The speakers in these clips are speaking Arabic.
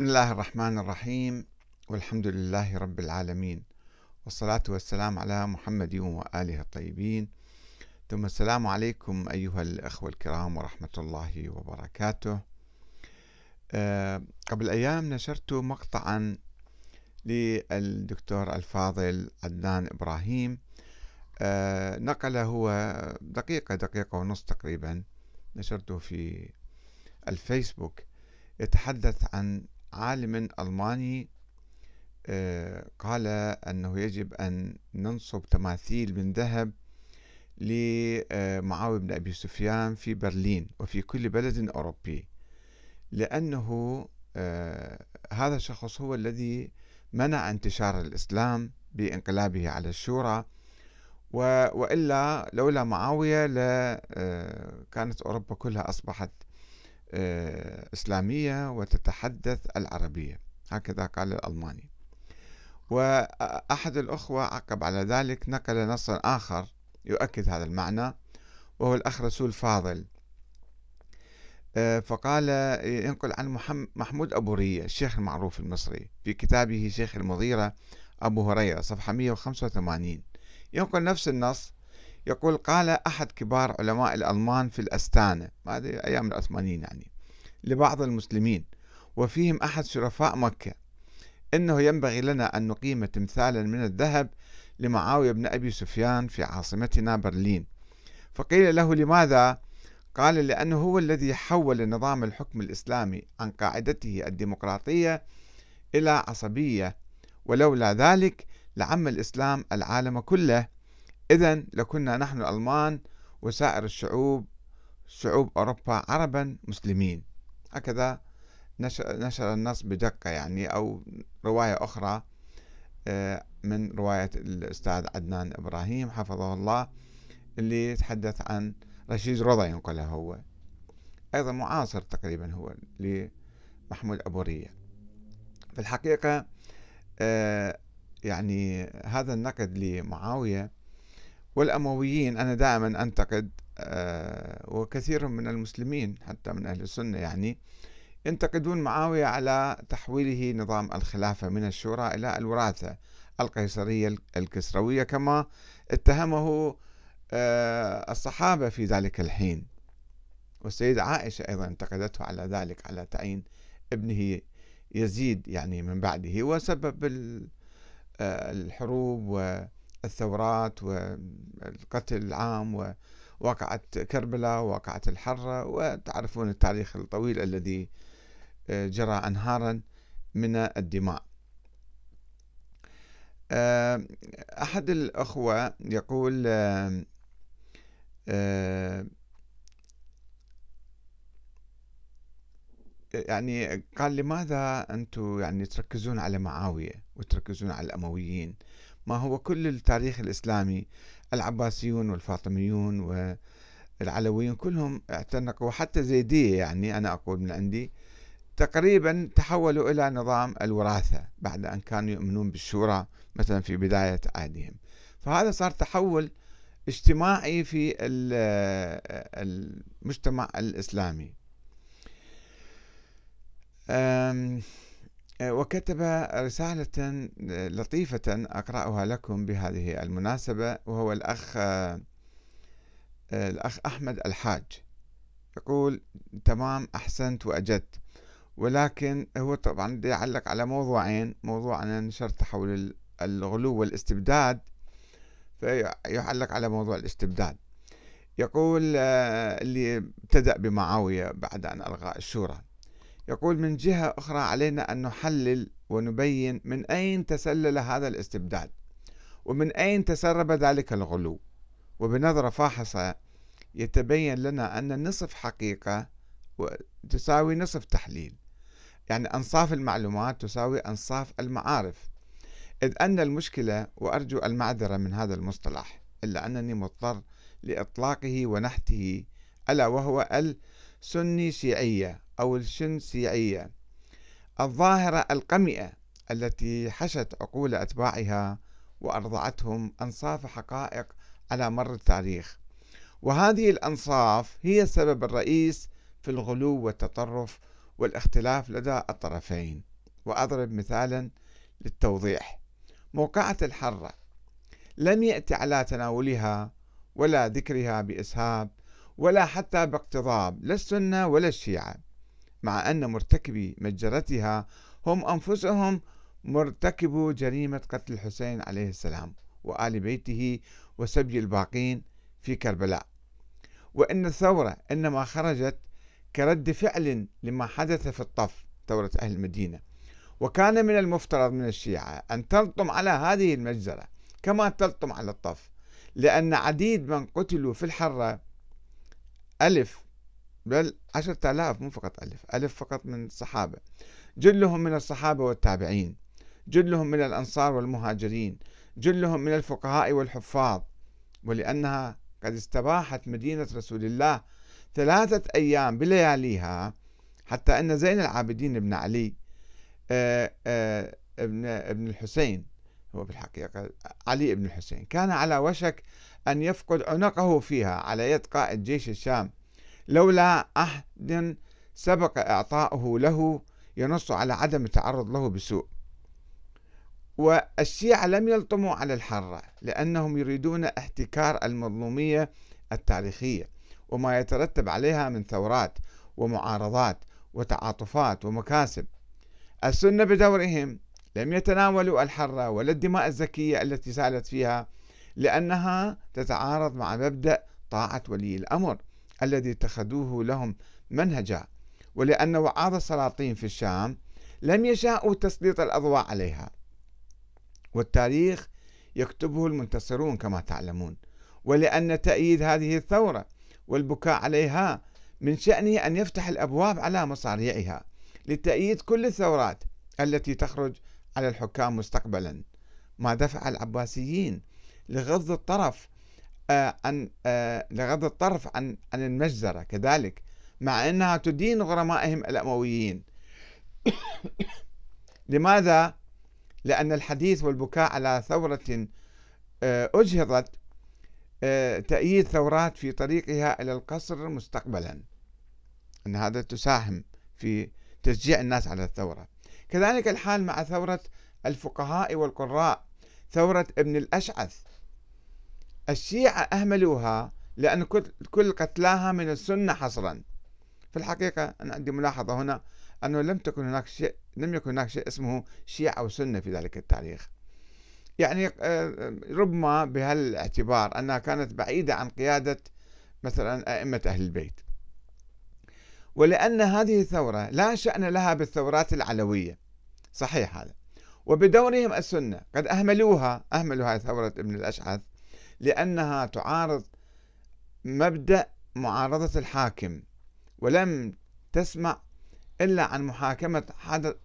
بسم الله الرحمن الرحيم والحمد لله رب العالمين والصلاة والسلام على محمد وآله الطيبين. ثم السلام عليكم أيها الأخوة الكرام ورحمة الله وبركاته. أه قبل أيام نشرت مقطعا للدكتور الفاضل عدنان إبراهيم. أه نقل هو دقيقة دقيقة ونص تقريبا نشرته في الفيسبوك. يتحدث عن عالم ألماني آه، قال أنه يجب أن ننصب تماثيل من ذهب لمعاوية بن أبي سفيان في برلين وفي كل بلد أوروبي لأنه آه، هذا الشخص هو الذي منع انتشار الإسلام بانقلابه على الشورى وإلا لولا معاوية آه، أوروبا كلها أصبحت إسلامية وتتحدث العربية. هكذا قال الألماني. وأحد الأخوة عقب على ذلك نقل نصا آخر يؤكد هذا المعنى وهو الأخ رسول فاضل. آه، فقال ينقل عن محمود أبو رية الشيخ المعروف المصري في كتابه شيخ المضيرة أبو هريرة صفحة 185 ينقل نفس النص يقول قال أحد كبار علماء الألمان في الأستانة هذه أيام العثمانيين يعني لبعض المسلمين وفيهم أحد شرفاء مكة إنه ينبغي لنا أن نقيم تمثالا من الذهب لمعاوية بن أبي سفيان في عاصمتنا برلين فقيل له لماذا؟ قال لأنه هو الذي حول نظام الحكم الإسلامي عن قاعدته الديمقراطية إلى عصبية ولولا ذلك لعم الإسلام العالم كله إذا لكنا نحن الألمان وسائر الشعوب شعوب أوروبا عربا مسلمين. هكذا نشر النص بدقة يعني أو رواية أخرى آه، من رواية الأستاذ عدنان إبراهيم حفظه الله اللي يتحدث عن رشيد رضا ينقلها هو. أيضا معاصر تقريبا هو لمحمود أبو رية في الحقيقة آه، يعني هذا النقد لمعاوية والأمويين أنا دائما أنتقد آه، وكثير من المسلمين حتى من أهل السنة يعني ينتقدون معاوية على تحويله نظام الخلافة من الشورى إلى الوراثة القيصرية الكسروية كما اتهمه آه، الصحابة في ذلك الحين. والسيدة عائشة أيضا انتقدته على ذلك على تعيين ابنه يزيد يعني من بعده وسبب آه، الحروب الثورات والقتل العام ووقعت كربلاء ووقعت الحرة وتعرفون التاريخ الطويل الذي آه، جرى أنهارا من الدماء. آه، أحد الأخوة يقول آه، يعني قال لماذا أنتم يعني تركزون على معاوية وتركزون على الأمويين؟ ما هو كل التاريخ الإسلامي العباسيون والفاطميون والعلويون كلهم اعتنقوا حتى زيدية يعني أنا أقول من عندي تقريبا تحولوا إلى نظام الوراثة بعد أن كانوا يؤمنون بالشورى مثلا في بداية عهدهم. فهذا صار تحول اجتماعي في المجتمع الإسلامي. وكتب رسالة لطيفة أقرأها لكم بهذه المناسبة وهو الأخ الأخ أحمد الحاج. يقول تمام أحسنت وأجدت. ولكن هو طبعا يعلق على موضوعين موضوع أنا نشرت تحول الغلو والاستبداد فيعلق على موضوع الاستبداد. يقول اللي ابتدأ بمعاوية بعد أن ألغى الشورى. يقول من جهة أخرى علينا أن نحلل ونبين من أين تسلل هذا الاستبداد ومن أين تسرب ذلك الغلو. وبنظرة فاحصة يتبين لنا أن نصف حقيقة تساوي نصف تحليل. يعني أنصاف المعلومات تساوي أنصاف المعارف. إذ أن المشكلة وأرجو المعذرة من هذا المصطلح إلا أنني مضطر لإطلاقه ونحته ألا وهو السني شيعية. أو الشنسيعية الظاهرة القمئة التي حشت عقول أتباعها وأرضعتهم أنصاف حقائق على مر التاريخ. وهذه الأنصاف هي السبب الرئيس في الغلو والتطرف والاختلاف لدى الطرفين. وأضرب مثالا للتوضيح. موقعة الحرة. لم يأتي على تناولها ولا ذكرها بإسهاب ولا حتى باقتضاب لا السنة ولا الشيعة. مع أن مرتكبي مجرتها هم أنفسهم مرتكبو جريمة قتل الحسين عليه السلام وآل بيته وسبي الباقين في كربلاء. وأن الثورة إنما خرجت كرد فعل لما حدث في الطف ثورة أهل المدينة. وكان من المفترض من الشيعة أن تلطم على هذه المجزرة كما تلطم على الطف لأن عديد من قتلوا في الحرة ألف بل عشرة آلاف مو فقط ألف ألف فقط من الصحابة. جلهم من الصحابة والتابعين جلهم من الأنصار والمهاجرين جلهم من الفقهاء والحفاظ. ولأنها قد استباحت مدينة رسول الله ثلاثة أيام بلياليها حتى أن زين العابدين بن علي آه، آه، ابن ابن الحسين هو بالحقيقة علي بن الحسين كان على وشك أن يفقد عنقه فيها على يد قائد جيش الشام. لولا عهد سبق إعطاؤه له ينص على عدم التعرض له بسوء. والشيعة لم يلطموا على الحرة لأنهم يريدون احتكار المظلومية التاريخية وما يترتب عليها من ثورات ومعارضات وتعاطفات ومكاسب. السنة بدورهم لم يتناولوا الحرة ولا الدماء الزكية التي سالت فيها لأنها تتعارض مع مبدأ طاعة ولي الأمر. الذي اتخذوه لهم منهجا. ولأن وعاظ السلاطين في الشام لم يشاءوا تسليط الأضواء عليها. والتاريخ يكتبه المنتصرون كما تعلمون. ولأن تأييد هذه الثورة والبكاء عليها من شأنه أن يفتح الأبواب على مصاريعها لتأييد كل الثورات التي تخرج على الحكام مستقبلا. ما دفع العباسيين لغض الطرف عن آه، لغض الطرف عن عن المجزرة. كذلك مع أنها تدين غرمائهم الأمويين. لماذا؟ لأن الحديث والبكاء على ثورة آه، أجهضت تأييد ثورات في طريقها إلى القصر مستقبلا. أن هذا تساهم في تشجيع الناس على الثورة. كذلك الحال مع ثورة الفقهاء والقراء. ثورة ابن الأشعث. الشيعة أهملوها لأن كل قتلاها من السنة حصرا. في الحقيقة أنا عندي ملاحظة هنا أنه لم تكن هناك شيء لم يكن هناك شيء اسمه شيعة وسنة في ذلك التاريخ. يعني آه، ربما بهالاعتبار أنها كانت بعيدة عن قيادة مثلا أئمة أهل البيت. ولأن هذه الثورة لا شأن لها بالثورات العلوية. صحيح هذا. وبدورهم السنة قد أهملوها أهملوا هذه ثورة ابن الأشعث. لأنها تعارض مبدأ معارضة الحاكم ولم تسمع إلا عن محاكمة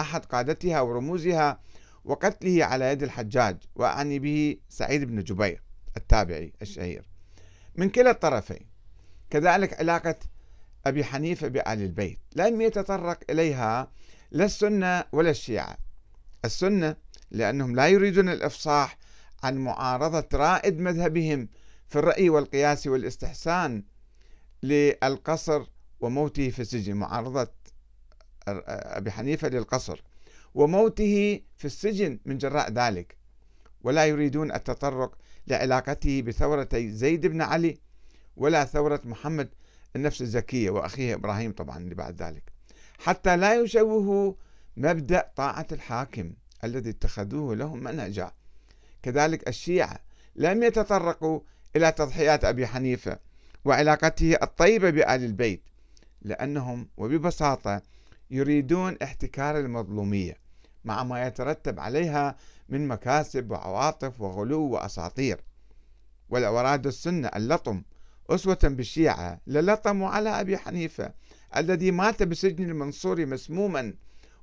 أحد قادتها ورموزها وقتله على يد الحجاج وأعني به سعيد بن جبير التابعي الشهير. من كلا الطرفين كذلك علاقة أبي حنيفة بآل البيت. لم يتطرق إليها لا السنة ولا الشيعة. السنة لأنهم لا يريدون الإفصاح عن معارضة رائد مذهبهم في الرأي والقياس والاستحسان للقصر وموته في السجن. معارضة أبي حنيفة للقصر وموته في السجن من جراء ذلك. ولا يريدون التطرق لعلاقته بثورة زيد بن علي ولا ثورة محمد النفس الزكية وأخيه إبراهيم طبعا اللي بعد ذلك. حتى لا يشوهوا مبدأ طاعة الحاكم الذي اتخذوه لهم منهجا. كذلك الشيعة لم يتطرقوا إلى تضحيات أبي حنيفة وعلاقته الطيبة بآل البيت لأنهم وببساطة يريدون احتكار المظلومية مع ما يترتب عليها من مكاسب وعواطف وغلو وأساطير. والأوراد السنة اللطم أسوة بالشيعة للطموا على أبي حنيفة الذي مات بسجن المنصور مسموما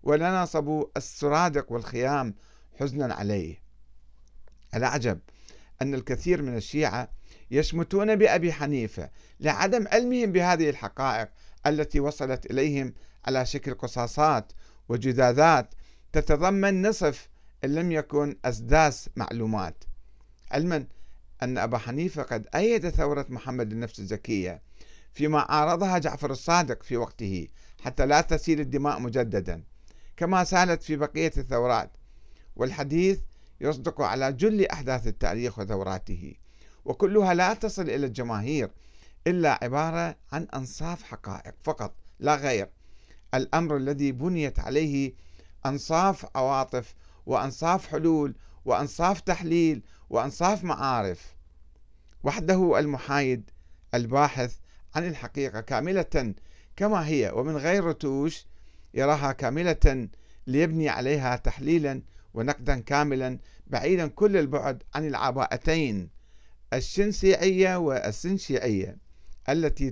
ولنصبوا السرادق والخيام حزنا عليه. الأعجب أن الكثير من الشيعة يشمتون بأبي حنيفة لعدم علمهم بهذه الحقائق التي وصلت إليهم على شكل قصاصات وجذاذات تتضمن نصف إن لم يكن أسداس معلومات. علما أن أبا حنيفة قد أيد ثورة محمد النفس الزكية فيما عارضها جعفر الصادق في وقته حتى لا تسيل الدماء مجددا كما سالت في بقية الثورات. والحديث يصدق على جل أحداث التاريخ وثوراته وكلها لا تصل إلى الجماهير إلا عبارة عن أنصاف حقائق فقط لا غير. الأمر الذي بنيت عليه أنصاف عواطف وأنصاف حلول وأنصاف تحليل وأنصاف معارف. وحده المحايد الباحث عن الحقيقة كاملة كما هي ومن غير رتوش يراها كاملة ليبني عليها تحليلا ونقدا كاملا بعيدا كل البعد عن العباءتين الشنسيعية والسنشيعية التي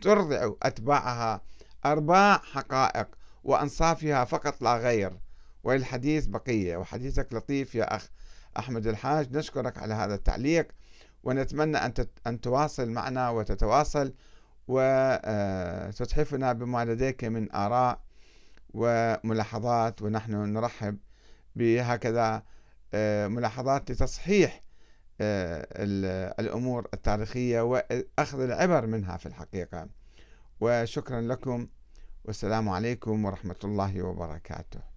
ترضع أتباعها أرباع حقائق وأنصافها فقط لا غير. وللحديث بقية وحديثك لطيف يا أخ أحمد الحاج. نشكرك على هذا التعليق ونتمنى أن أن تواصل معنا وتتواصل وتتحفنا بما لديك من آراء وملاحظات ونحن نرحب بهكذا آه، ملاحظات لتصحيح آه، الأمور التاريخية وأخذ العبر منها في الحقيقة. وشكرا لكم. والسلام عليكم ورحمة الله وبركاته.